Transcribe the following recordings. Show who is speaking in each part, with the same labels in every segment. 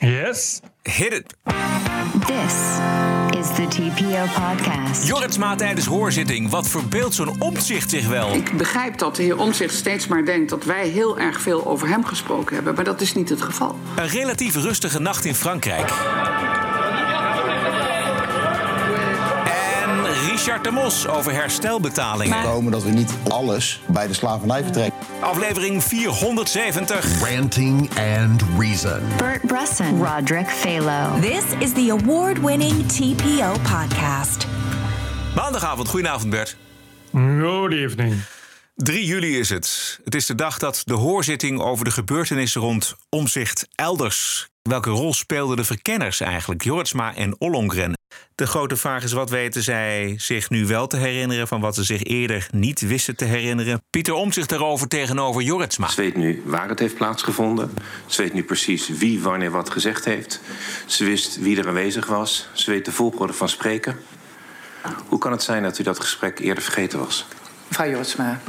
Speaker 1: Yes.
Speaker 2: Hit it.
Speaker 3: This is the TPO podcast.
Speaker 2: Jorritsma tijdens hoorzitting. Wat verbeeldt zo'n omzicht zich wel?
Speaker 4: Ik begrijp dat de heer Omtzigt steeds maar denkt dat wij heel erg veel over hem gesproken hebben, maar dat is niet het geval.
Speaker 2: Een relatief rustige nacht in Frankrijk. Richard de Mos over herstelbetalingen.
Speaker 5: komen dat we niet alles bij de slavernij vertrekken.
Speaker 2: Aflevering 470.
Speaker 6: Ranting and Reason.
Speaker 3: Bert Bresson, Roderick Phalo.
Speaker 7: This is the award winning TPO podcast.
Speaker 2: Maandagavond, goedenavond Bert.
Speaker 1: Good evening.
Speaker 2: 3 juli is het. Het is de dag dat de hoorzitting over de gebeurtenissen rond omzicht elders. Welke rol speelden de verkenners eigenlijk, Jortsma en Ollongren? De grote vraag is: wat weten zij zich nu wel te herinneren van wat ze zich eerder niet wisten te herinneren? Pieter Omtzigt daarover tegenover Jortsma.
Speaker 8: Ze weet nu waar het heeft plaatsgevonden. Ze weet nu precies wie wanneer wat gezegd heeft. Ze wist wie er aanwezig was. Ze weet de volgorde van spreken. Hoe kan het zijn dat u dat gesprek eerder vergeten was?
Speaker 4: Mevrouw Jortsma.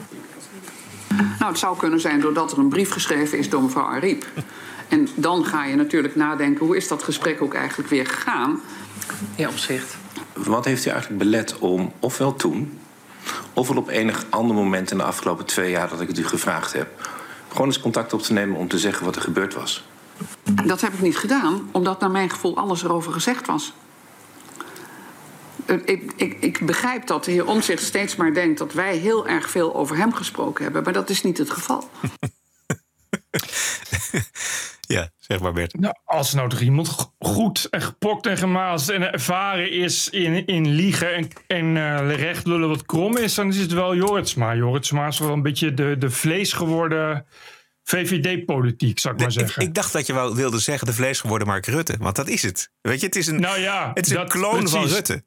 Speaker 4: Nou, het zou kunnen zijn doordat er een brief geschreven is door mevrouw Ariep. En dan ga je natuurlijk nadenken, hoe is dat gesprek ook eigenlijk weer gegaan? Heer Omtzigt.
Speaker 8: Wat heeft u eigenlijk belet om, ofwel toen, ofwel op enig ander moment in de afgelopen twee jaar dat ik het u gevraagd heb, gewoon eens contact op te nemen om te zeggen wat er gebeurd was?
Speaker 4: Dat heb ik niet gedaan, omdat naar mijn gevoel alles erover gezegd was. Eh, Ik, ik, ik begrijp dat de heer Omtzigt steeds maar denkt dat wij heel erg veel over hem gesproken hebben, maar dat is niet het geval.
Speaker 2: Ja, zeg maar Bert.
Speaker 1: Nou, als nou toch iemand goed en gepokt en gemaasd en ervaren is in, in liegen en, en eh, recht lullen wat krom is, dan is het wel Joritsma. Joritsma is wel een beetje de, de vlees geworden VVD-politiek, zou ik maar zeggen.
Speaker 2: ik dacht dat je wel wilde zeggen de vlees geworden Mark Rutte, want dat is het. Weet je, het is een,
Speaker 1: nou ja,
Speaker 2: het is een
Speaker 1: dat-
Speaker 2: kloon van. Rutte.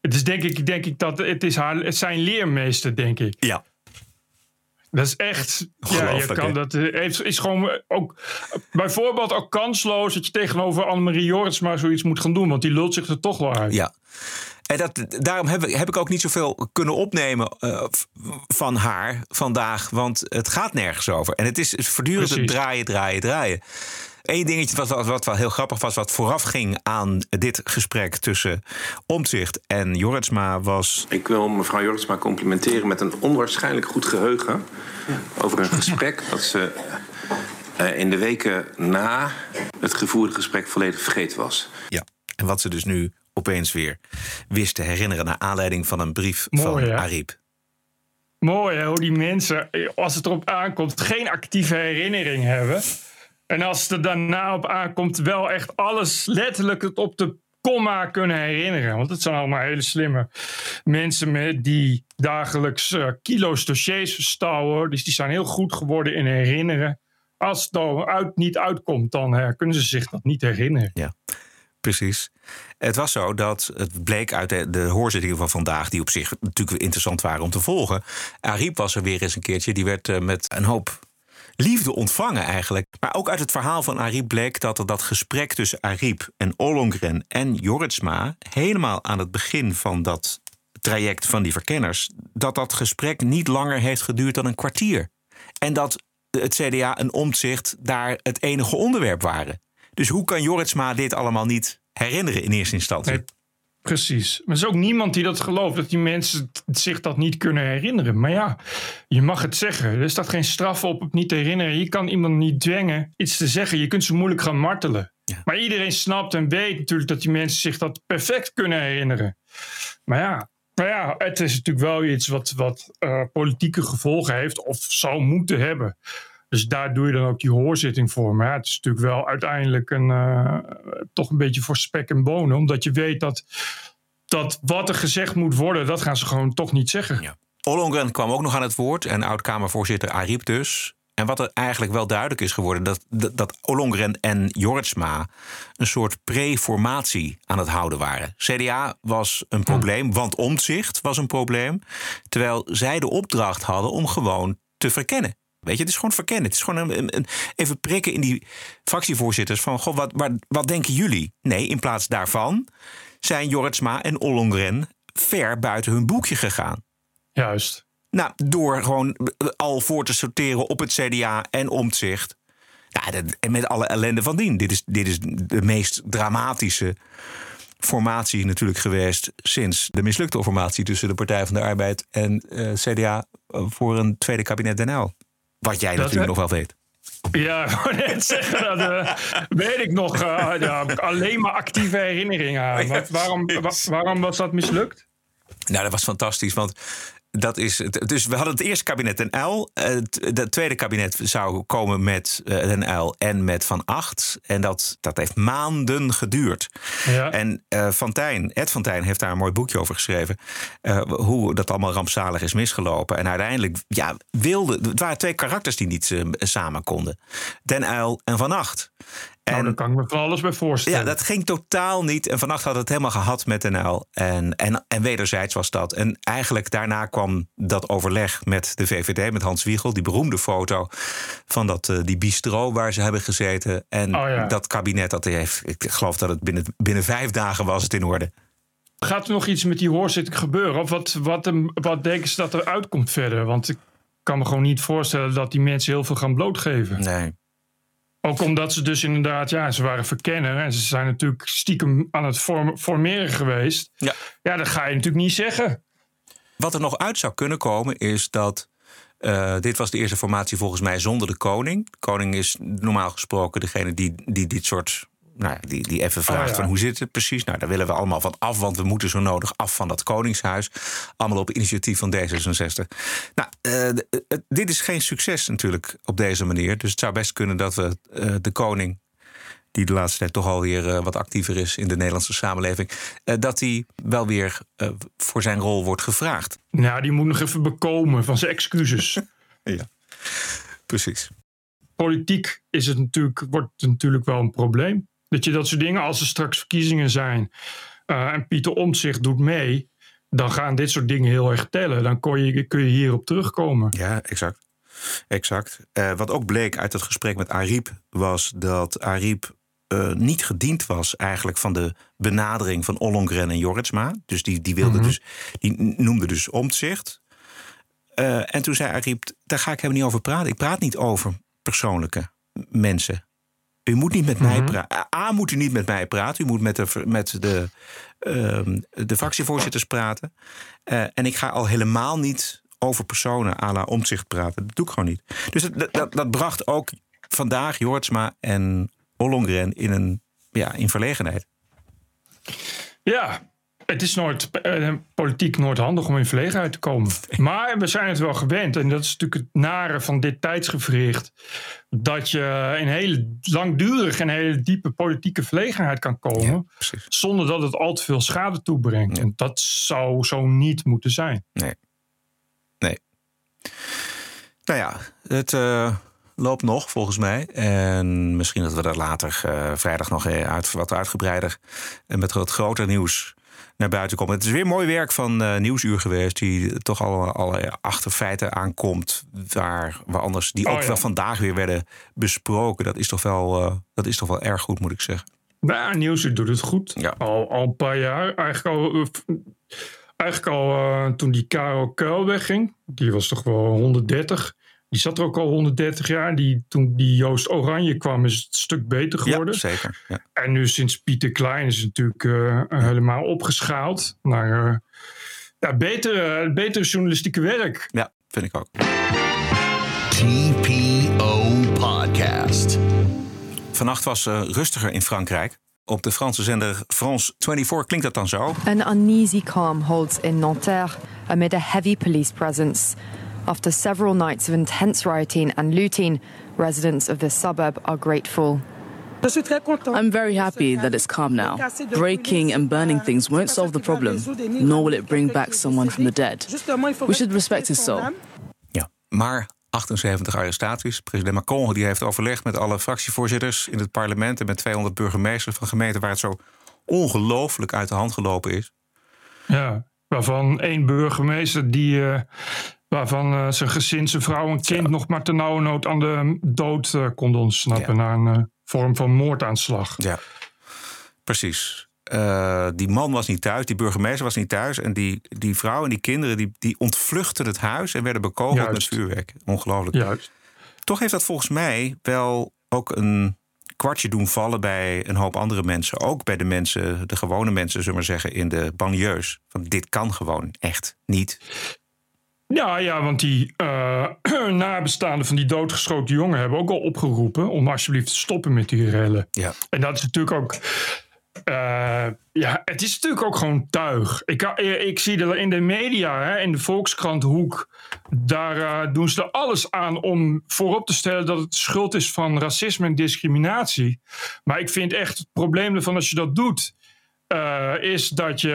Speaker 1: Het is denk ik, denk ik dat het is haar, zijn leermeester, denk ik.
Speaker 2: Ja,
Speaker 1: Dat is echt. Ja, je kan dat. eh, Heeft, is gewoon eh, ook. Bijvoorbeeld ook kansloos dat je tegenover Annemarie Jorritsma zoiets moet gaan doen. Want die lult zich er toch wel uit.
Speaker 2: Ja. En dat, daarom heb ik, heb ik ook niet zoveel kunnen opnemen eh, van haar vandaag. Want het gaat nergens over. En het is voortdurend het draaien, draaien, draaien. Eén dingetje wat, wat, wat wel heel grappig was, wat vooraf ging aan dit gesprek tussen Omtzigt en Jorritsma, was.
Speaker 8: Ik wil mevrouw Jortsma complimenteren met een onwaarschijnlijk goed geheugen over een gesprek dat ze eh, in de weken na het gevoerde gesprek volledig vergeten was.
Speaker 2: Ja. En wat ze dus nu opeens weer wist te herinneren naar aanleiding van een brief
Speaker 1: Mooi,
Speaker 2: van? Ariep.
Speaker 1: Mooi hè, hoe die mensen, eh, als het erop aankomt, geen actieve herinnering hebben. En als het er daarna op aankomt, wel echt alles letterlijk het op de komma kunnen herinneren. Want het zijn allemaal hele slimme mensen met die dagelijks eh, kilo's dossiers verstouwen. Dus die zijn heel goed geworden in herinneren. Als het er uit, niet uitkomt, dan eh, kunnen ze zich dat niet herinneren.
Speaker 2: Ja, precies. Het was zo dat het bleek uit de, de hoorzittingen van vandaag, die op zich natuurlijk interessant waren om te volgen. Ariep was er weer eens een keertje, die werd eh, met een hoop liefde ontvangen eigenlijk. Maar ook uit het verhaal van Ariep bleek dat er dat gesprek tussen Ariep en Ollongren en Jorritsma helemaal aan het begin van dat traject van die verkenners, dat dat gesprek niet langer heeft geduurd dan een kwartier. En dat het CDA en Omtzigt daar het enige onderwerp waren. Dus hoe kan Jorritsma dit allemaal niet herinneren in eerste instantie?
Speaker 1: Precies. Maar er is ook niemand die dat gelooft, dat die mensen zich dat niet kunnen herinneren. Maar ja, je mag het zeggen. Er staat geen straf op het niet te herinneren. Je kan iemand niet dwingen iets te zeggen. Je kunt ze moeilijk gaan martelen.
Speaker 2: Ja.
Speaker 1: Maar iedereen snapt en weet natuurlijk dat die mensen zich dat perfect kunnen herinneren. Maar ja, maar ja het is natuurlijk wel iets wat, wat eh, politieke gevolgen heeft of zou moeten hebben. Dus daar doe je dan ook die hoorzitting voor. Maar ja, het is natuurlijk wel uiteindelijk een, eh, toch een beetje voor spek en bonen. Omdat je weet dat, dat wat er gezegd moet worden, dat gaan ze gewoon toch niet zeggen.
Speaker 2: Ja. Ollongren kwam ook nog aan het woord en oud-Kamervoorzitter Ariep dus. En wat er eigenlijk wel duidelijk is geworden, dat, dat, dat Ollongren en Jorritsma een soort pre-formatie aan het houden waren. CDA was een probleem, want omzicht was een probleem. Terwijl zij de opdracht hadden om gewoon te verkennen. Weet je, het is gewoon verkennen. Het is gewoon een, even prikken in die fractievoorzitters van... Goh, wat, wat, wat denken jullie? Nee, in plaats daarvan zijn Jorritsma en Ollongren ver buiten hun boekje gegaan.
Speaker 1: Juist.
Speaker 2: Nou, door gewoon al voor te sorteren op het CDA en omzicht. Ja, dat- en met alle ellende van dien. Dit is, dit is de meest dramatische formatie natuurlijk geweest sinds de mislukte formatie tussen de Partij van de Arbeid en eh, CDA voor een tweede kabinet Den Uyl. Wat jij
Speaker 1: Dat,
Speaker 2: natuurlijk nog wel weet.
Speaker 1: Ja, net zeggen, dat eh, weet ik nog. eh, heb ik alleen maar actieve herinneringen aan.
Speaker 2: Ja,
Speaker 1: Wat- waarom, wa- waarom was dat mislukt?
Speaker 2: Nou, dat was fantastisch, want dat is het. Dus we hadden het eerste kabinet Den Uyl. Het tweede kabinet zou komen met eh, Den Uyl en met Van Acht. En dat, dat heeft maanden geduurd.
Speaker 1: Ja.
Speaker 2: En eh Van Tijn, Ed Van Tijn heeft daar een mooi boekje over geschreven. eh, hoe dat allemaal rampzalig is misgelopen. En uiteindelijk ja, wilde. Het waren twee karakters die niet eh, samen konden: Den Uyl en Van Acht.
Speaker 1: Nou, daar kan ik me van alles bij voorstellen.
Speaker 2: Ja, dat ging totaal niet. En vannacht had het helemaal gehad met Uyl. En, en, en wederzijds was dat. En eigenlijk daarna kwam dat overleg met de VVD, met Hans Wiegel. Die beroemde foto van dat, eh, die bistro waar ze hebben gezeten. En
Speaker 1: Oh ja.
Speaker 2: dat kabinet, dat heeft, ik geloof dat het binnen, binnen vijf dagen was het in orde.
Speaker 1: Gaat er nog iets met die hoorzitting gebeuren? Of wat, wat, wat denken ze dat er uitkomt verder? Want ik kan me gewoon niet voorstellen dat die mensen heel veel gaan blootgeven.
Speaker 2: Nee.
Speaker 1: Ook omdat ze dus inderdaad, ja, ze waren verkenner. En ze zijn natuurlijk stiekem aan het formeren geweest.
Speaker 2: Ja.
Speaker 1: Ja, dat ga je natuurlijk niet zeggen.
Speaker 2: Wat er nog uit zou kunnen komen is dat. eh, dit was de eerste formatie volgens mij zonder de koning. De koning is normaal gesproken degene die, die dit soort. Nou ja, die, die even vraagt
Speaker 1: Oh ja.
Speaker 2: van hoe zit het precies? Nou, daar willen we allemaal van af, want we moeten zo nodig af van dat koningshuis. Allemaal op initiatief van D66. Nou, eh, eh, dit is geen succes natuurlijk op deze manier. Dus het zou best kunnen dat we eh, de koning die de laatste tijd toch alweer eh, wat actiever is in de Nederlandse samenleving, dat hij wel weer voor zijn rol wordt gevraagd.
Speaker 1: Nou, die moet nog even bekomen van zijn excuses.
Speaker 2: Ja, precies.
Speaker 1: Politiek is het natuurlijk, wordt het natuurlijk wel een probleem. Dat je dat soort dingen, als er straks verkiezingen zijn eh, en Pieter Omtzigt doet mee, dan gaan dit soort dingen heel erg tellen. Dan kun je, kun je hierop terugkomen.
Speaker 2: Ja, exact. Exact. Eh, wat ook bleek uit het gesprek met Ariep was dat Ariep eh, niet gediend was eigenlijk van de benadering van Ollongren en Jorritsma. Dus die, die, wilde dus, die noemde dus Omtzigt. Eh, en toen zei Ariep, daar ga ik helemaal niet over praten. Ik praat niet over persoonlijke mensen. U moet niet met mij praten. A, moet u niet met mij praten. U moet met de, met de, ehm, de fractievoorzitters praten. Eh, en ik ga al helemaal niet over personen à la omzicht praten. Dat doe ik gewoon niet. Dus dat, dat, dat bracht ook vandaag Jortsma en Ollongren in een ja, in verlegenheid.
Speaker 1: Ja, het is nooit, eh, politiek nooit handig om in verlegenheid te komen. Maar we zijn het wel gewend. En dat is natuurlijk het nare van dit tijdsgevricht. Dat je in hele langdurig en hele diepe politieke verlegenheid kan komen. zonder dat het al te veel schade toebrengt. En dat zou zo niet moeten zijn.
Speaker 2: Nee. Nee. Nou ja, het eh, loopt nog volgens mij. En misschien dat we dat later eh, vrijdag nog uit, wat uitgebreider en met wat groter nieuws naar buiten komen. Het is weer mooi werk van eh, Nieuwsuur geweest, die toch al alle achterfeiten aankomt, waar, waar anders die
Speaker 1: Oh,
Speaker 2: ook
Speaker 1: ja.
Speaker 2: wel vandaag weer werden besproken. Dat is toch wel, eh, dat is toch wel erg goed, moet ik zeggen.
Speaker 1: Nou, Nieuwsuur doet het goed.
Speaker 2: Ja.
Speaker 1: Al, al een paar jaar. Eigenlijk al, eh, eigenlijk al toen die Karel Kuil wegging. Die was toch wel 130. Die zat er ook al 130 jaar. Die, toen die Joost Oranje kwam is het een stuk beter geworden.
Speaker 2: Ja, zeker. Ja.
Speaker 1: En nu sinds Pieter Klein is het natuurlijk eh, helemaal opgeschaald. Naar eh, ja, betere, betere journalistieke werk.
Speaker 2: ja, vind ik ook.
Speaker 6: TPO Podcast.
Speaker 2: Vannacht was eh, rustiger in Frankrijk. Op de Franse zender France 24 klinkt dat dan zo.
Speaker 9: An uneasy calm holds in Nanterre amid a heavy police presence. After several nights of intense rioting and looting, residents of this suburb are grateful.
Speaker 10: I'm very happy that it's calm now. Breaking and burning things won't solve the problem, nor will it bring back someone from the dead. We should respect his soul.
Speaker 2: Ja, maar 78 arrestaties. President Macron die heeft overlegd met alle fractievoorzitters in het parlement en met 200 burgemeesters van gemeenten waar het zo ongelooflijk uit de hand gelopen is.
Speaker 1: Ja, waarvan één burgemeester die, eh, waarvan eh, zijn gezin, zijn vrouw en kind nog maar ternauwernood aan de dood eh, konden ontsnappen.
Speaker 2: Ja.
Speaker 1: Na een eh, vorm van moordaanslag.
Speaker 2: Ja, precies. Die man was niet thuis, die burgemeester was niet thuis. En die, die vrouw en die kinderen die, die ontvluchten het huis en werden bekogeld
Speaker 1: Juist.
Speaker 2: met vuurwerk. Ongelooflijk.
Speaker 1: Juist.
Speaker 2: Toch heeft dat volgens mij wel ook een kwartje doen vallen bij een hoop andere mensen. Ook bij de mensen, de gewone mensen, zullen we maar zeggen, in de banlieues. Van dit kan gewoon echt niet.
Speaker 1: Ja, ja, want die uh, nabestaanden van die doodgeschoten jongen hebben ook al opgeroepen om alsjeblieft te stoppen met die rellen.
Speaker 2: Ja.
Speaker 1: En dat is natuurlijk ook. Uh, ja, het is natuurlijk ook gewoon tuig. Ik, ik zie er in de media, hè, in de Volkskranthoek, daar uh, doen ze er alles aan om voorop te stellen dat het schuld is van racisme en discriminatie. Maar ik vind echt het probleem ervan als je dat doet, uh, is dat je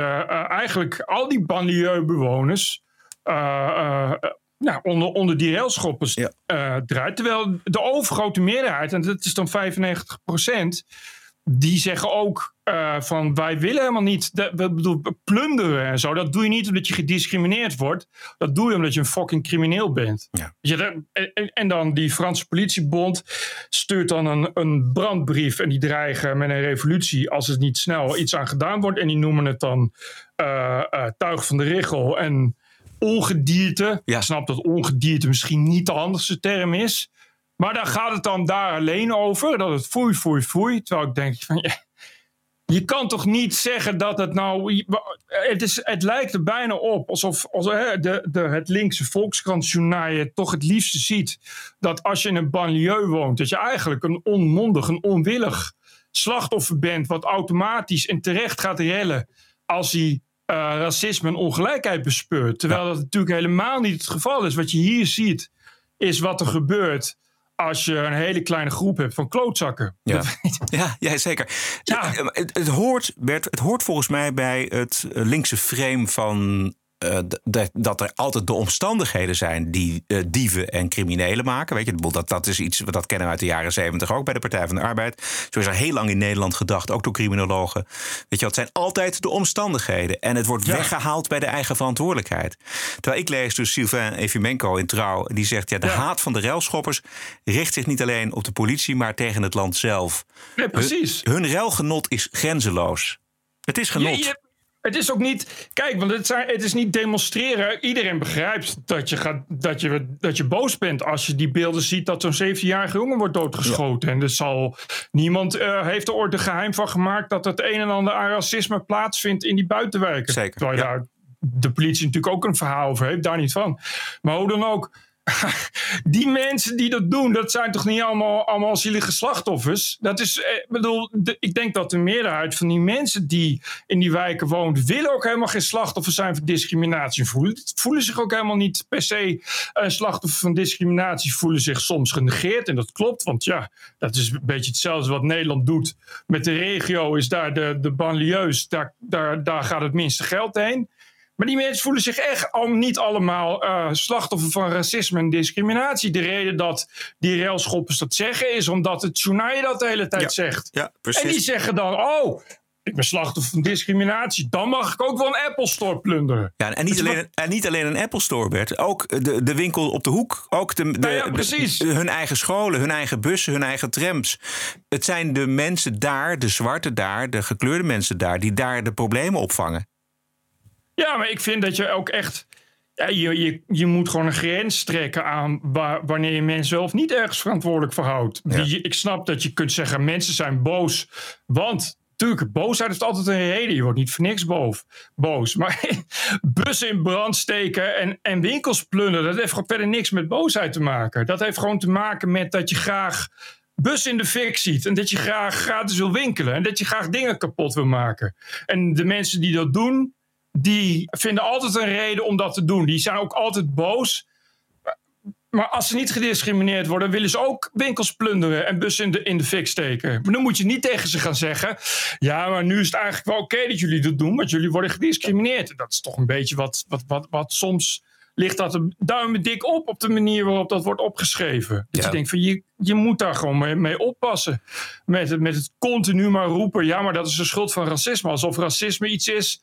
Speaker 1: eigenlijk al die banlieuebewoners nou, onder, onder die railschoppers ja. draait. Terwijl de overgrote meerderheid, en dat is dan 95 procent die zeggen ook uh, van wij willen helemaal niet de, we bedoel, plunderen en zo. Dat doe je niet omdat je gediscrimineerd wordt. Dat doe je omdat je een fucking crimineel bent.
Speaker 2: Ja.
Speaker 1: Je, en, en, dan die Franse politiebond stuurt dan een, een brandbrief en die dreigen met een revolutie als er niet snel iets aan gedaan wordt. En die noemen het dan uh, uh, tuig van de richel en ongedierte.
Speaker 2: Ja.
Speaker 1: Snap dat ongedierte misschien niet de handigste term is. Maar daar gaat het dan daar alleen over. Dat het foei, foei, foei. Terwijl ik denk van ja, je kan toch niet zeggen dat het nou. Het, is, het lijkt er bijna op alsof, alsof hè, de, de, het linkse Volkskrantjournaal toch het liefste ziet. Dat als je in een banlieue woont, dat je eigenlijk een onmondig, een onwillig slachtoffer bent. Wat automatisch en terecht gaat rellen als hij uh, racisme en ongelijkheid bespeurt. Terwijl dat natuurlijk helemaal niet het geval is. Wat je hier ziet, is wat er gebeurt als je een hele kleine groep hebt van klootzakken.
Speaker 2: Ja, ja, ja zeker.
Speaker 1: Ja.
Speaker 2: Het, het, hoort, Bert, het hoort volgens mij bij het linkse frame van uh, dat er altijd de omstandigheden zijn die uh, dieven en criminelen maken. Weet je, dat, dat is iets dat kennen we uit de jaren zeventig ook bij de Partij van de Arbeid. Zo is er heel lang in Nederland gedacht, ook door criminologen. Weet je, het zijn altijd de omstandigheden. En het wordt ja. weggehaald bij de eigen verantwoordelijkheid. Terwijl ik lees dus Sylvain Efimenko in Trouw, die zegt: ja, de ja. haat van de railschoppers richt zich niet alleen op de politie, maar tegen het land zelf.
Speaker 1: Nee, precies.
Speaker 2: Hun, hun is grenzeloos. Het is genot.
Speaker 1: Je, je, het is ook niet. Kijk, want het, zijn, het is niet demonstreren. Iedereen begrijpt dat je, gaat, dat, je, dat je boos bent als je die beelden ziet dat zo'n 17-jarige jongen wordt doodgeschoten. Ja. En er zal. Niemand uh, heeft er ooit een geheim van gemaakt dat het een en ander aan racisme plaatsvindt in die buitenwijken.
Speaker 2: Zeker.
Speaker 1: Terwijl ja. daar de politie natuurlijk ook een verhaal over heeft, daar niet van. Maar hoe dan ook. die mensen die dat doen, dat zijn toch niet allemaal, allemaal zielige slachtoffers? Dat is, ik bedoel, ik denk dat de meerderheid van die mensen die in die wijken woont, willen ook helemaal geen slachtoffer zijn van discriminatie. Voelen, voelen zich ook helemaal niet per se een slachtoffer van discriminatie, voelen zich soms genegeerd. En dat klopt, want ja, dat is een beetje hetzelfde wat Nederland doet met de regio, is daar de, de banlieues, daar, daar, daar gaat het minste geld heen. Maar die mensen voelen zich echt al niet allemaal uh, slachtoffer van racisme en discriminatie. De reden dat die railschoppers dat zeggen is omdat het journaal dat de hele tijd
Speaker 2: ja,
Speaker 1: zegt.
Speaker 2: Ja, precies.
Speaker 1: En die zeggen dan, oh, ik ben slachtoffer van discriminatie. Dan mag ik ook wel een Apple Store plunderen.
Speaker 2: Ja, en niet, alleen, en niet alleen een Apple Store, Bert. Ook de, de winkel op de hoek. Ook de, de,
Speaker 1: nou ja, precies.
Speaker 2: De, hun eigen scholen, hun eigen bussen, hun eigen trams. Het zijn de mensen daar, de zwarte daar, de gekleurde mensen daar... die daar de problemen opvangen.
Speaker 1: Ja, maar ik vind dat je ook echt. Ja, je, je, je moet gewoon een grens trekken aan waar, wanneer je mensen zelf niet ergens verantwoordelijk voor houdt.
Speaker 2: Ja.
Speaker 1: Die, ik snap dat je kunt zeggen: mensen zijn boos. Want natuurlijk, boosheid heeft altijd een reden. Je wordt niet voor niks boos. boos. Maar bussen in brand steken en, en winkels plunderen, dat heeft gewoon verder niks met boosheid te maken. Dat heeft gewoon te maken met dat je graag bus in de fik ziet. En dat je graag gratis wil winkelen. En dat je graag dingen kapot wil maken. En de mensen die dat doen, die vinden altijd een reden om dat te doen. Die zijn ook altijd boos. Maar als ze niet gediscrimineerd worden, willen ze ook winkels plunderen en bussen in de, in de fik steken. Maar dan moet je niet tegen ze gaan zeggen: Ja, maar nu is het eigenlijk wel oké okay dat jullie dat doen, want jullie worden gediscrimineerd. Dat is toch een beetje wat, wat, wat, wat soms ligt dat een duimen dik op op de manier waarop dat wordt opgeschreven.
Speaker 2: Ja.
Speaker 1: je denkt van je, je moet daar gewoon mee, mee oppassen. Met het, met het continu maar roepen, ja, maar dat is de schuld van racisme. Alsof racisme iets is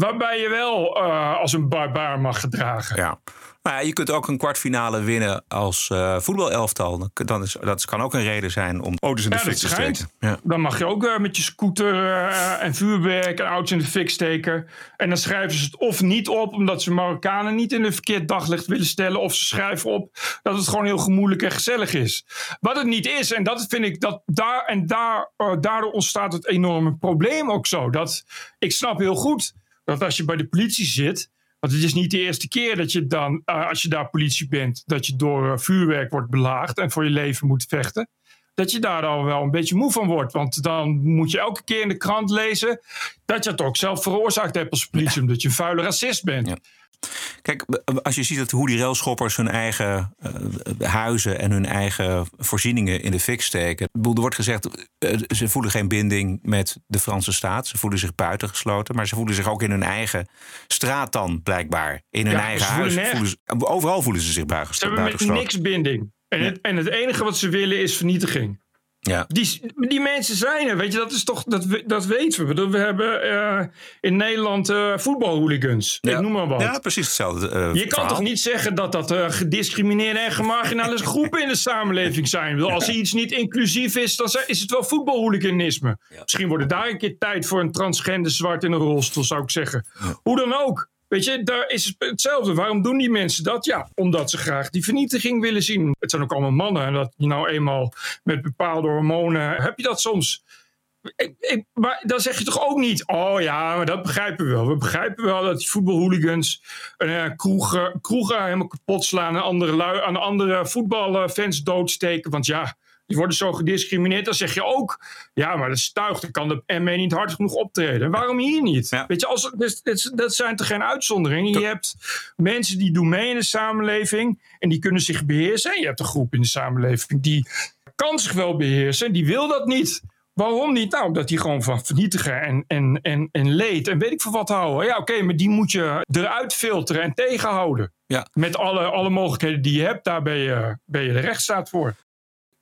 Speaker 1: waarbij je wel uh, als een barbaar mag gedragen.
Speaker 2: Ja. Maar ja, je kunt ook een kwartfinale winnen als uh, voetbalelftal. Dan is, dat kan ook een reden zijn om auto's in de
Speaker 1: ja,
Speaker 2: fik te steken.
Speaker 1: Ja. Dan mag je ook uh, met je scooter uh, en vuurwerk en auto's in de fik steken. En dan schrijven ze het of niet op, omdat ze Marokkanen niet in een verkeerd daglicht willen stellen. Of ze schrijven op dat het gewoon heel gemoedelijk en gezellig is. Wat het niet is, en dat vind ik dat daar en daar, daardoor ontstaat het enorme probleem ook zo. Dat ik snap heel goed dat als je bij de politie zit want het is niet de eerste keer dat je dan, uh, als je daar politie bent, dat je door uh, vuurwerk wordt belaagd en voor je leven moet vechten. Dat je daar al wel een beetje moe van wordt. Want dan moet je elke keer in de krant lezen dat je het ook zelf veroorzaakt hebt als politie, ja. omdat je een vuile racist bent. Ja.
Speaker 2: Kijk, als je ziet dat hoe die railschoppers hun eigen uh, huizen en hun eigen voorzieningen in de fik steken. Er wordt gezegd, uh, ze voelen geen binding met de Franse staat. Ze voelen zich buitengesloten. Maar ze voelen zich ook in hun eigen straat dan, blijkbaar. In hun ja, eigen huis. Voelen ze, overal voelen ze zich buitengesloten.
Speaker 1: Ze hebben met niks binding. En, het, en het enige wat ze willen is vernietiging.
Speaker 2: Ja.
Speaker 1: Die, die mensen zijn er, weet je, dat is toch, dat, dat weten we. We hebben uh, in Nederland uh, voetbalhooligans.
Speaker 2: Ja.
Speaker 1: Ik noem maar wat.
Speaker 2: Ja, precies hetzelfde. Uh,
Speaker 1: je kan toch niet zeggen dat dat gediscrimineerde en gemarginale groepen in de samenleving zijn. Als iets niet inclusief is, dan is het wel voetbalhooliganisme. Ja. Misschien wordt het daar een keer tijd voor een transgender zwart in een rolstoel, zou ik zeggen. Hoe dan ook. Weet je, daar is hetzelfde. Waarom doen die mensen dat? Ja, omdat ze graag die vernietiging willen zien. Het zijn ook allemaal mannen. En dat je nou eenmaal met bepaalde hormonen. heb je dat soms. Maar dan zeg je toch ook niet. Oh ja, maar dat begrijpen we wel. We begrijpen wel dat die voetbalhooligans uh, kroegen, helemaal kapot slaan. En andere, aan andere voetbalfans doodsteken. Want ja, die worden zo gediscrimineerd. Dan zeg je ook, ja, maar dat is tuig. Dan kan de ME niet hard genoeg optreden. Waarom hier niet? Ja. Weet je, als, dat, dat zijn toch geen uitzonderingen? Je hebt mensen die doen mee in de samenleving. En die kunnen zich beheersen. En je hebt een groep in de samenleving die kan zich wel beheersen. En die wil dat niet. Waarom niet? Nou, omdat die gewoon van vernietigen en, en, en, en leed en weet ik veel wat houden. Ja, oké, okay, maar die moet je eruit filteren en tegenhouden.
Speaker 2: Ja.
Speaker 1: Met alle, alle mogelijkheden die je hebt, daar ben je, ben je de rechtsstaat voor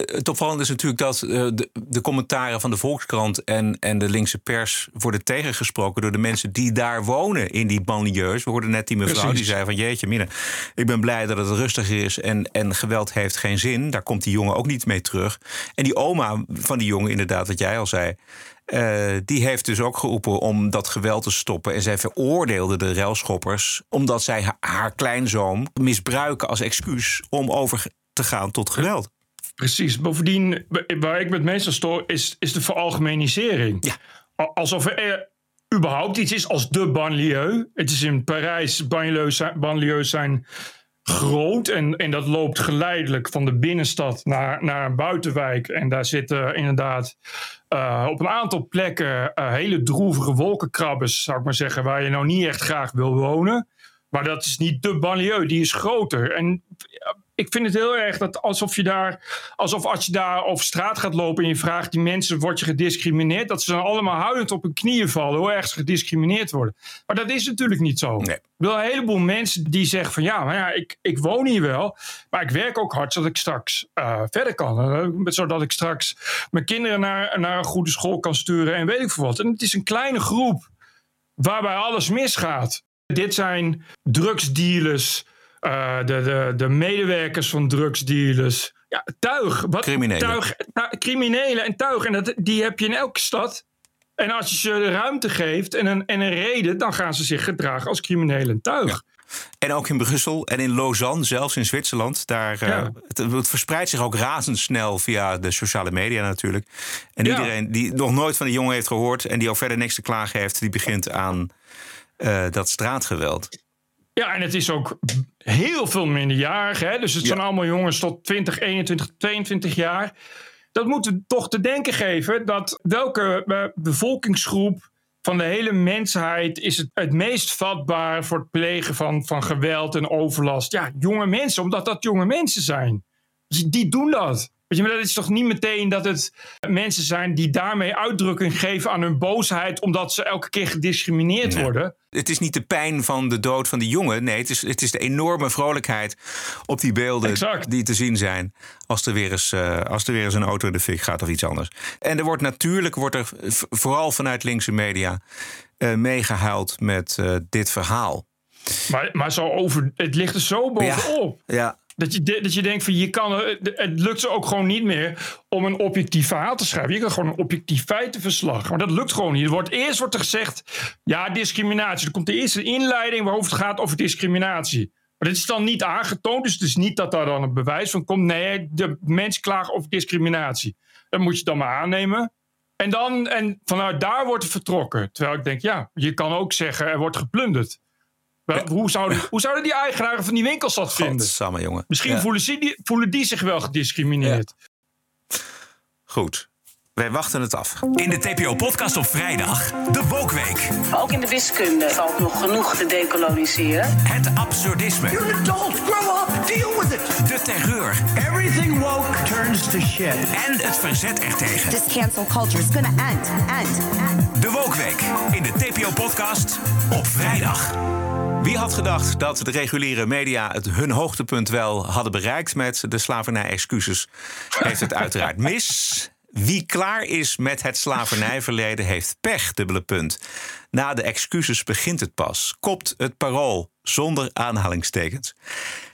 Speaker 2: het opvallende is natuurlijk dat uh, de, de, commentaren van de Volkskrant en, en de linkse pers worden tegengesproken door de mensen die daar wonen in die banlieues. We hoorden net die mevrouw Precies. die zei van jeetje minne, ik ben blij dat het rustiger is en, en geweld heeft geen zin. Daar komt die jongen ook niet mee terug. En die oma van die jongen inderdaad, wat jij al zei, uh, die heeft dus ook geroepen om dat geweld te stoppen. En zij veroordeelde de railschoppers omdat zij haar, haar kleinzoon misbruiken als excuus om over te gaan tot geweld.
Speaker 1: Precies. Bovendien, waar ik met meestal stoor, is, is de veralgemenisering.
Speaker 2: Ja.
Speaker 1: Alsof er überhaupt iets is als de banlieue. Het is in Parijs, banlieues, banlieues zijn groot en, en dat loopt geleidelijk van de binnenstad naar, naar een buitenwijk. En daar zitten inderdaad uh, op een aantal plekken uh, hele droevige wolkenkrabbers, zou ik maar zeggen, waar je nou niet echt graag wil wonen. Maar dat is niet de banlieue, die is groter. En ik vind het heel erg dat alsof je daar, alsof als je daar over straat gaat lopen en je vraagt die mensen, word je gediscrimineerd? Dat ze dan allemaal huilend op hun knieën vallen, hoe erg ze gediscrimineerd worden. Maar dat is natuurlijk niet zo.
Speaker 2: Nee.
Speaker 1: Ik wil een heleboel mensen die zeggen van ja, maar ja, ik, ik woon hier wel, maar ik werk ook hard zodat ik straks uh, verder kan. Uh, zodat ik straks mijn kinderen naar, naar een goede school kan sturen en weet ik veel wat. En het is een kleine groep waarbij alles misgaat. Dit zijn drugsdealers, de, de, de medewerkers van drugsdealers. Ja, tuig. Wat,
Speaker 2: criminelen.
Speaker 1: Tuig, tu, criminelen en tuig. En dat, die heb je in elke stad. En als je ze de ruimte geeft en een, en een reden, dan gaan ze zich gedragen als criminelen en tuig.
Speaker 2: Ja. En ook in Brussel en in Lausanne, zelfs in Zwitserland. Daar, ja. uh, het, het, verspreidt zich ook razendsnel via de sociale media natuurlijk. En ja. iedereen die nog nooit van die jongen heeft gehoord... en die ook verder niks te klagen heeft... die begint aan uh, dat straatgeweld.
Speaker 1: Ja, en het is ook heel veel minderjarigen. Hè? Dus het ja. zijn allemaal jongens tot 20, 21, 22 jaar. Dat moet toch te denken geven dat welke uh, bevolkingsgroep van de hele mensheid is het, het meest vatbaar voor het plegen van, van geweld en overlast. Ja, jonge mensen, omdat dat jonge mensen zijn. Dus die doen dat. Weet je, maar dat is toch niet meteen dat het mensen zijn die daarmee uitdrukking geven aan hun boosheid omdat ze elke keer gediscrimineerd
Speaker 2: Nee.
Speaker 1: worden.
Speaker 2: Het is niet de pijn van de dood van die jongen. Nee, het is, het is de enorme vrolijkheid op die beelden
Speaker 1: Exact.
Speaker 2: die te zien zijn. Als er, weer eens, eh, als er weer eens een auto in de fik gaat of iets anders. En er wordt natuurlijk, wordt er vooral vanuit linkse media, eh, meegehuild met eh, dit verhaal.
Speaker 1: Maar, maar zo over, het ligt er zo bovenop.
Speaker 2: Ja.
Speaker 1: Dat je, dat je denkt van je kan, het lukt ze ook gewoon niet meer om een objectief verhaal te schrijven. Je kan gewoon een objectief feitenverslag. Maar dat lukt gewoon niet. Er wordt, eerst wordt er gezegd, ja, discriminatie. Er komt de eerste inleiding waarover het gaat over discriminatie. Maar dit is dan niet aangetoond, dus het is niet dat daar dan een bewijs van komt. Nee, de mensen klagen over discriminatie. Dat moet je dan maar aannemen. En, dan, en vanuit daar wordt er vertrokken. Terwijl ik denk, ja, je kan ook zeggen, er wordt geplunderd. Wel, Hoe zouden, hoe zouden die eigenaren van die winkels dat vinden?
Speaker 2: Godsamme, jongen.
Speaker 1: Misschien
Speaker 2: Ja.
Speaker 1: voelen, ze die, voelen die zich wel gediscrimineerd.
Speaker 2: Goed. Wij wachten het af.
Speaker 11: In de TPO-podcast op vrijdag, de Wokweek.
Speaker 12: Ook in de wiskunde valt nog genoeg te decoloniseren.
Speaker 11: Het absurdisme.
Speaker 13: You're an adult. Grow up. Deal with it.
Speaker 11: De terreur.
Speaker 13: Everything woke turns to shit.
Speaker 11: En het verzet ertegen.
Speaker 14: This cancel culture is gonna end, end, end.
Speaker 11: De Wokweek. In de TPO-podcast op vrijdag.
Speaker 2: Wie had gedacht dat de reguliere media het hun hoogtepunt wel hadden bereikt met de slavernij-excuses? Heeft het uiteraard mis. Wie klaar is met het slavernijverleden heeft pech, dubbele punt. Na de excuses begint het pas. Kopt het parool zonder aanhalingstekens.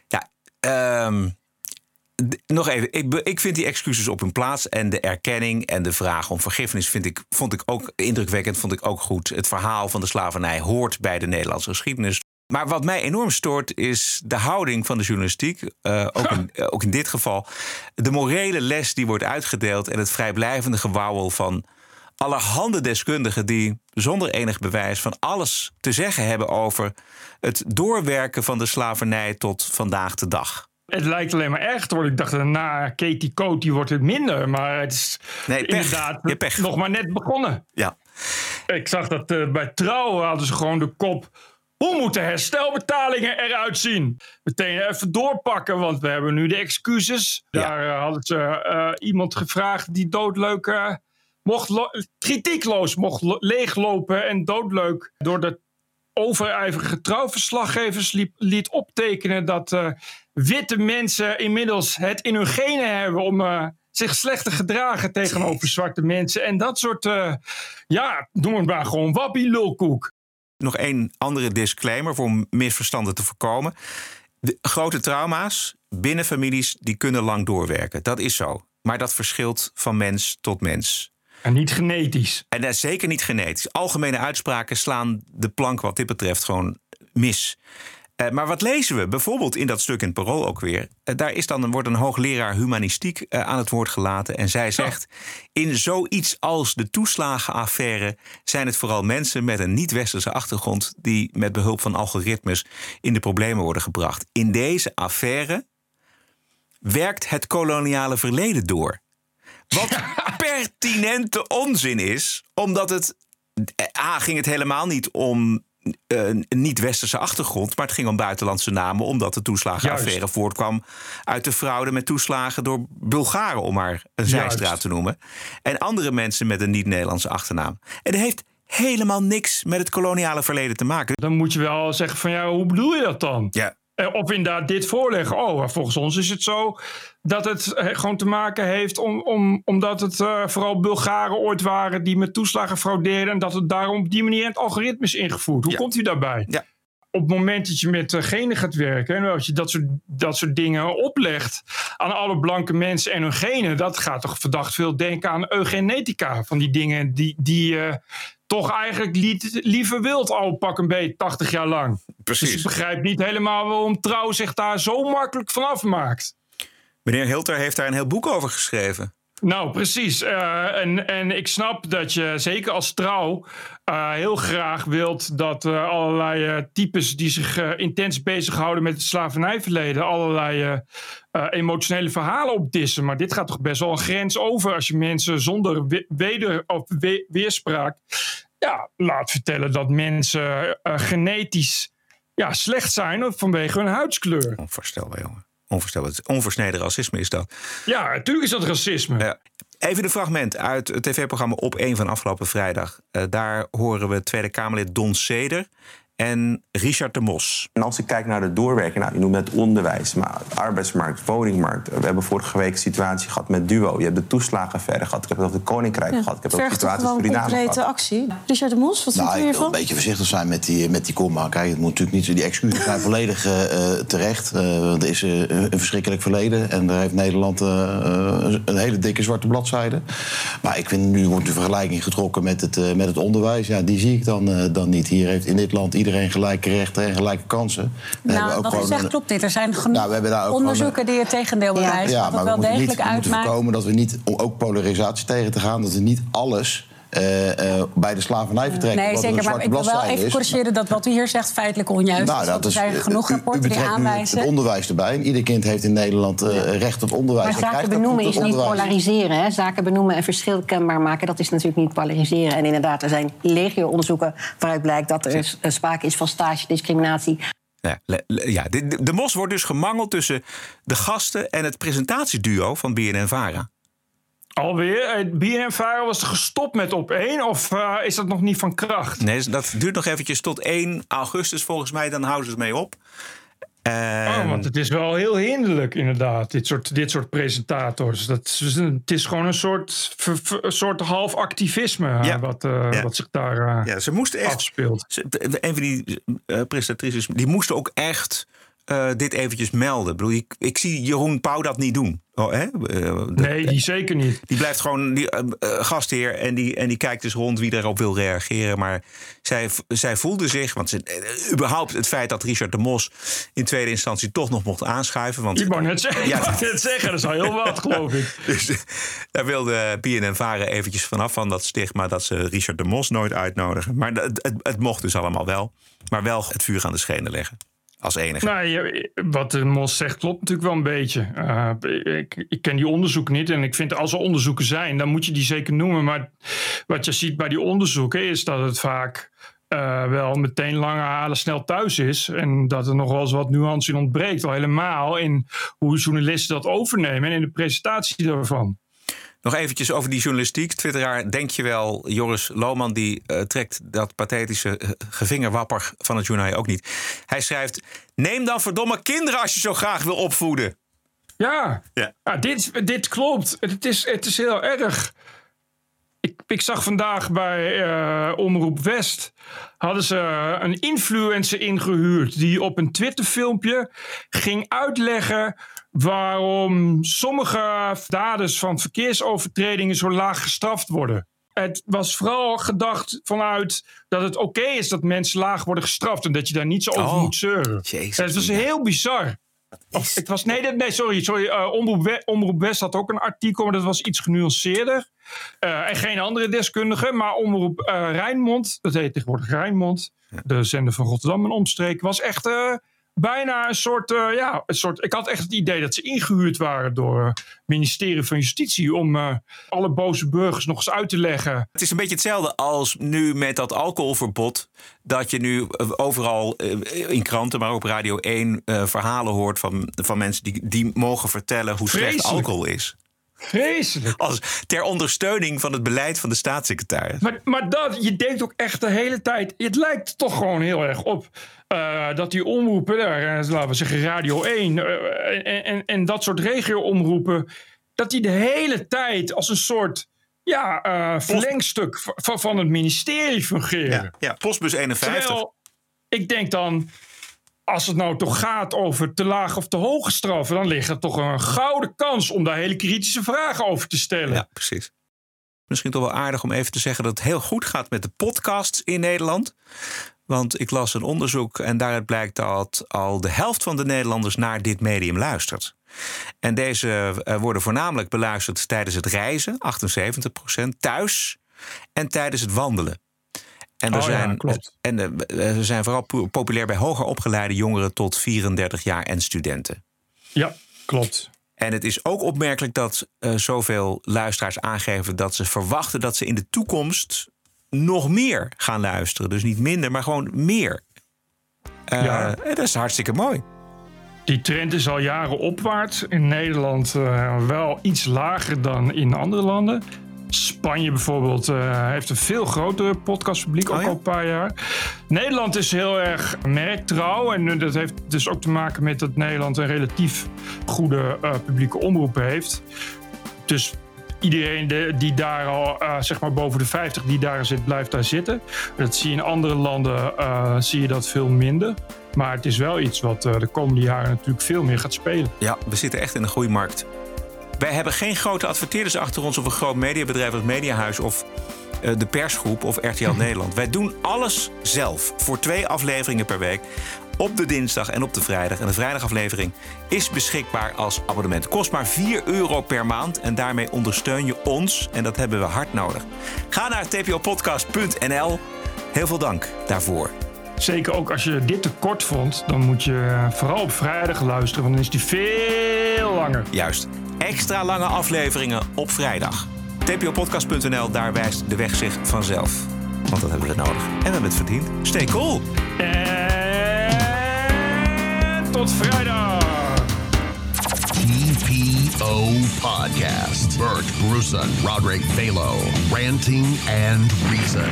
Speaker 2: Ja, ehm, nog even. Ik, ik vind die excuses op hun plaats. En de erkenning en de vraag om vergiffenis vind ik, vond ik ook indrukwekkend. Vond ik ook goed. Het verhaal van de slavernij hoort bij de Nederlandse geschiedenis. Maar wat mij enorm stoort is de houding van de journalistiek. eh, ook, in, eh, ook in dit geval. De morele les die wordt uitgedeeld. En het vrijblijvende gewauwel van allerhande deskundigen die zonder enig bewijs van alles te zeggen hebben over het doorwerken van de slavernij tot vandaag de dag.
Speaker 1: Het lijkt alleen maar erg te worden. Ik dacht, na Katie Coat wordt het minder. Maar het is
Speaker 2: Nee, pech.
Speaker 1: inderdaad
Speaker 2: pech.
Speaker 1: nog maar net begonnen.
Speaker 2: Ja.
Speaker 1: Ik zag dat eh, bij Trouw hadden ze gewoon de kop... Hoe moeten herstelbetalingen eruit zien? Meteen even doorpakken, want we hebben nu de excuses. Daar eh, hadden ze eh, iemand gevraagd die doodleuk... eh, mocht lo- kritiekloos mocht lo- leeglopen en doodleuk... door de overijverige trouwverslaggevers liep, liet optekenen... dat witte mensen inmiddels het in hun genen hebben... om zich slecht te gedragen tegenover zwarte mensen. En dat soort, ja, noem het maar gewoon wappie lulkoek.
Speaker 2: Nog één andere disclaimer voor misverstanden te voorkomen. De grote trauma's binnen families die kunnen lang doorwerken. Dat is zo. Maar dat verschilt van mens tot mens.
Speaker 1: En niet genetisch.
Speaker 2: En dat is zeker niet genetisch. Algemene uitspraken slaan de plank wat dit betreft gewoon mis. Eh, maar wat lezen we bijvoorbeeld in dat stuk in het Parool ook weer? Eh, daar is dan, wordt een hoogleraar humanistiek eh, aan het woord gelaten. En zij zegt: In zoiets als de toeslagenaffaire zijn het vooral mensen met een niet-westerse achtergrond. die met behulp van algoritmes in de problemen worden gebracht. In deze affaire werkt het koloniale verleden door. Wat pertinente onzin is, omdat het. A ging het helemaal niet om een niet-westerse achtergrond, maar het ging om buitenlandse namen, omdat de toeslagenaffaire
Speaker 1: Juist.
Speaker 2: voortkwam uit de fraude met toeslagen door Bulgaren, om maar een zijstraat
Speaker 1: Juist.
Speaker 2: te noemen. En andere mensen met een niet-Nederlandse achternaam. En dat heeft helemaal niks met het koloniale verleden te maken.
Speaker 1: Dan moet je wel zeggen van ja, hoe bedoel je dat dan?
Speaker 2: Ja.
Speaker 1: Eh, Of inderdaad dit voorleggen. Oh, volgens ons is het zo dat het eh, gewoon te maken heeft om, om, omdat het eh, vooral Bulgaren ooit waren die met toeslagen fraudeerden en dat het daarom op die manier het algoritme is ingevoerd. Hoe
Speaker 2: Ja.
Speaker 1: komt u daarbij?
Speaker 2: Ja.
Speaker 1: Op het moment dat je met eh, genen gaat werken en als je dat soort, dat soort dingen oplegt aan alle blanke mensen en hun genen, dat gaat toch verdacht veel denken aan eugenetica. Van die dingen die, die toch eigenlijk liet, liever wild al pak een beet 80 jaar lang.
Speaker 2: Precies.
Speaker 1: Dus ik begrijp niet helemaal waarom Trouw zich daar zo makkelijk van afmaakt.
Speaker 2: Meneer Hilter heeft daar een heel boek over geschreven.
Speaker 1: Nou, precies. Eh, en, en ik snap dat je, zeker als trouw, eh, heel graag wilt dat eh, allerlei types die zich intens bezighouden met het slavernijverleden, allerlei emotionele verhalen opdissen. Maar dit gaat toch best wel een grens over als je mensen zonder we- weder, of we- weerspraak ja, laat vertellen dat mensen genetisch ja, slecht zijn vanwege hun huidskleur.
Speaker 2: Onvoorstelbaar, jongen. Onvoorstelbaar. Onversneden racisme is dat.
Speaker 1: Ja, natuurlijk is dat racisme.
Speaker 2: Ja. Even een fragment uit het tv-programma Op 1 van afgelopen vrijdag. Uh, daar horen we Tweede Kamerlid Don Seder en Richard de Mos.
Speaker 15: En als ik kijk naar de doorwerking, nou, je noemt het onderwijs, maar arbeidsmarkt, woningmarkt. We hebben vorige week een situatie gehad met Duo. Je hebt de toeslagen verder gehad. Ik heb het over de Koninkrijk
Speaker 16: Ja.
Speaker 15: gehad. Ik heb het over de situatie in
Speaker 16: gewoon
Speaker 15: Suriname
Speaker 16: concrete
Speaker 15: gehad.
Speaker 16: actie? Richard de Mos, wat
Speaker 5: Nou,
Speaker 16: vindt u
Speaker 5: ik wil
Speaker 16: hiervan?
Speaker 5: een beetje voorzichtig zijn met die, met die komma. Kijk, het moet natuurlijk niet, die excuses zijn volledig eh, eh, terecht. Eh, want er is een verschrikkelijk verleden. En daar heeft Nederland een hele dikke zwarte bladzijde. Maar ik vind, nu wordt de vergelijking getrokken met het, met het onderwijs. Ja, die zie ik dan, dan niet. Hier heeft in dit land iedereen gelijke rechten en gelijke kansen. Dan
Speaker 17: Nou, wat u zegt klopt niet. Er zijn genoeg
Speaker 5: Nou, ook
Speaker 17: onderzoeken die het tegendeel bewijzen.
Speaker 5: Ja,
Speaker 17: dat
Speaker 5: maar
Speaker 17: het
Speaker 5: we
Speaker 17: wel
Speaker 5: moeten, niet,
Speaker 17: degelijk
Speaker 5: we moeten
Speaker 17: uitmaakt.
Speaker 5: voorkomen dat we niet, om ook polarisatie tegen te gaan, dat we niet alles eh, eh, bij de slavernij vertrekken.
Speaker 17: Nee, zeker. Maar ik wil wel even corrigeren dat wat u hier zegt feitelijk onjuist
Speaker 5: Nou,
Speaker 17: is.
Speaker 5: dat
Speaker 17: er zijn genoeg rapporten die aanwijzen.
Speaker 5: Het onderwijs erbij. En ieder kind heeft in Nederland eh, recht op onderwijs.
Speaker 18: Maar
Speaker 5: En
Speaker 18: zaken benoemen is niet polariseren. Hè? Zaken benoemen en verschil kenbaar maken, dat is natuurlijk niet polariseren. En inderdaad, er zijn legio onderzoeken waaruit blijkt dat er sprake is van stage discriminatie.
Speaker 2: Ja, de, de mos wordt dus gemangeld tussen de gasten en het presentatieduo van BNN Vara.
Speaker 1: Alweer? Eh, BNN-Vara was gestopt met op één of eh, is dat nog niet van kracht?
Speaker 2: Nee, dat duurt nog eventjes tot 1 augustus volgens mij. Dan houden ze het mee op.
Speaker 1: Oh, want het is wel heel hinderlijk, inderdaad, dit soort, dit soort presentators. Dat is het is gewoon een soort, ver- ver- een soort half activisme eh, wat,
Speaker 2: Ja.
Speaker 1: wat zich daar eh,
Speaker 2: Ja, ze moesten echt.
Speaker 1: afspeelt.
Speaker 2: Ze- Een van die presentatrices, die moesten ook echt eh, dit eventjes melden. Ik, bedoel, ik, ik zie Jeroen Pauw dat niet doen. Oh, hè? Eh,
Speaker 1: Nee, die zeker niet.
Speaker 2: Die blijft gewoon die, eh, gastheer en die, en die kijkt dus rond wie erop wil reageren. Maar zij, zij voelde zich, want ze, überhaupt het feit dat Richard de Mos in tweede instantie toch nog mocht aanschuiven. Want,
Speaker 1: Ik wou net zeggen,
Speaker 2: Ja.
Speaker 1: net zeggen dat is al heel wat, geloof ik.
Speaker 2: Dus daar wilde BNN Varen eventjes vanaf van dat stigma dat ze Richard de Mos nooit uitnodigen. Maar het, het, het mocht dus allemaal wel. Maar wel het vuur aan de schenen leggen. Als enige.
Speaker 1: Nou, wat de Mos zegt klopt natuurlijk wel een beetje. Eh, ik, ik ken die onderzoeken niet en ik vind als er onderzoeken zijn, dan moet je die zeker noemen. Maar wat je ziet bij die onderzoeken is dat het vaak eh, wel meteen lange halen snel thuis is. En dat er nog wel eens wat nuance in ontbreekt. Al helemaal in hoe journalisten dat overnemen en in de presentatie daarvan.
Speaker 2: Nog eventjes over die journalistiek. Twitteraar, denk je wel, Joris Lohman... die eh, trekt dat pathetische eh, gevingerwapper van het journaal ook niet. Hij schrijft, neem dan verdomme kinderen als je zo graag wil opvoeden.
Speaker 1: Ja,
Speaker 2: Ja.
Speaker 1: Ah, dit, dit klopt. Het is, het is heel erg. Ik, ik zag vandaag bij eh, Omroep West. hadden ze een influencer ingehuurd. die op een Twitterfilmpje ging uitleggen. waarom sommige daders van verkeersovertredingen zo laag gestraft worden. Het was vooral gedacht vanuit dat het oké is dat mensen laag worden gestraft. en dat je daar niet zo over
Speaker 2: Oh,
Speaker 1: moet zeuren.
Speaker 2: jezus,
Speaker 1: het was heel bizar. Of, het was, nee, sorry. sorry eh, Omroep, Omroep West had ook een artikel, maar dat was iets genuanceerder. Eh, en geen andere deskundige, maar Omroep eh, Rijnmond, dat heet tegenwoordig Rijnmond, de zender van Rotterdam en omstreken, was echt bijna een soort, eh, ja, een soort. Ik had echt het idee dat ze ingehuurd waren door het ministerie van Justitie om eh, alle boze burgers nog eens uit te leggen.
Speaker 2: Het is een beetje hetzelfde als nu met dat alcoholverbod. Dat je nu eh, overal eh, in kranten, maar ook op Radio 1... eh, verhalen hoort van, van mensen die, die mogen vertellen hoe slecht alcohol is.
Speaker 1: Vreselijk.
Speaker 2: Als ter ondersteuning van het beleid van de staatssecretaris.
Speaker 1: Maar, maar dat, je denkt ook echt de hele tijd. Het lijkt toch gewoon heel erg op. eh, dat die omroepen, daar, eh, laten we zeggen Radio 1. eh, en, en, en dat soort regio-omroepen. dat die de hele tijd als een soort. Ja, verlengstuk van, van het ministerie fungeren.
Speaker 2: Ja, ja, postbus 51.
Speaker 1: Terwijl ik denk dan. Als het nou toch gaat over te laag of te hoge straffen, dan ligt er toch een gouden kans om daar hele kritische vragen over te stellen.
Speaker 2: Ja, precies. Misschien toch wel aardig om even te zeggen dat het heel goed gaat met de podcasts in Nederland. Want ik las een onderzoek en daaruit blijkt dat al de helft van de Nederlanders naar dit medium luistert. En deze eh, worden voornamelijk beluisterd tijdens het reizen, 78%, thuis en tijdens het wandelen. En, er
Speaker 1: Oh ja,
Speaker 2: zijn,
Speaker 1: klopt.
Speaker 2: en eh, ze zijn vooral po- populair bij hoger opgeleide jongeren tot 34 jaar en studenten.
Speaker 1: Ja, klopt.
Speaker 2: En het is ook opmerkelijk dat eh, zoveel luisteraars aangeven dat ze verwachten dat ze in de toekomst nog meer gaan luisteren. Dus niet minder, maar gewoon meer. Eh,
Speaker 1: Ja.
Speaker 2: en dat is hartstikke mooi.
Speaker 1: Die trend is al jaren opwaarts. In Nederland uh, wel iets lager dan in andere landen. Spanje bijvoorbeeld uh, heeft een veel groter podcastpubliek, ook oh ja? al een paar jaar. Nederland is heel erg merktrouw. En dat heeft dus ook te maken met dat Nederland een relatief goede publieke omroep heeft. Dus iedereen de, die daar al, uh, zeg maar boven de 50 die daar zit, blijft daar zitten. Dat zie je in andere landen, uh, zie je dat veel minder. Maar het is wel iets wat uh, de komende jaren natuurlijk veel meer gaat spelen.
Speaker 2: Ja, we zitten echt in een groeimarkt. Wij hebben geen grote adverteerders achter ons of een groot mediabedrijf als Mediahuis of de persgroep of RTL Nederland. Wij doen alles zelf voor twee afleveringen per week op de dinsdag en op de vrijdag. En de vrijdagaflevering is beschikbaar als abonnement. Kost maar 4 euro per maand en daarmee ondersteun je ons. En dat hebben we hard nodig. Ga naar tpopodcast.nl. Heel veel dank daarvoor.
Speaker 1: Zeker ook als je dit te kort vond, dan moet je vooral op vrijdag luisteren, want dan is die veel langer.
Speaker 2: Juist. Extra lange afleveringen op vrijdag. tpopodcast.nl, daar wijst de weg zich vanzelf. Want dat hebben we nodig. En we hebben het verdiend. Stay cool!
Speaker 1: Tot vrijdag.
Speaker 6: TPO Podcast. Bert Bruson, Roderick Balo, Ranting and Reason.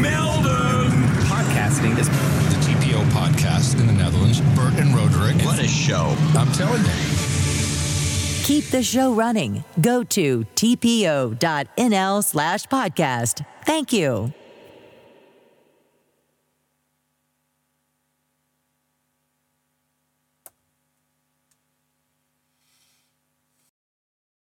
Speaker 11: Melden! Podcasting is the TPO podcast in the Netherlands. Bert and Roderick.
Speaker 6: What a show.
Speaker 11: I'm telling you.
Speaker 16: Keep the show running. Go to tpo.nl slash podcast. Thank you.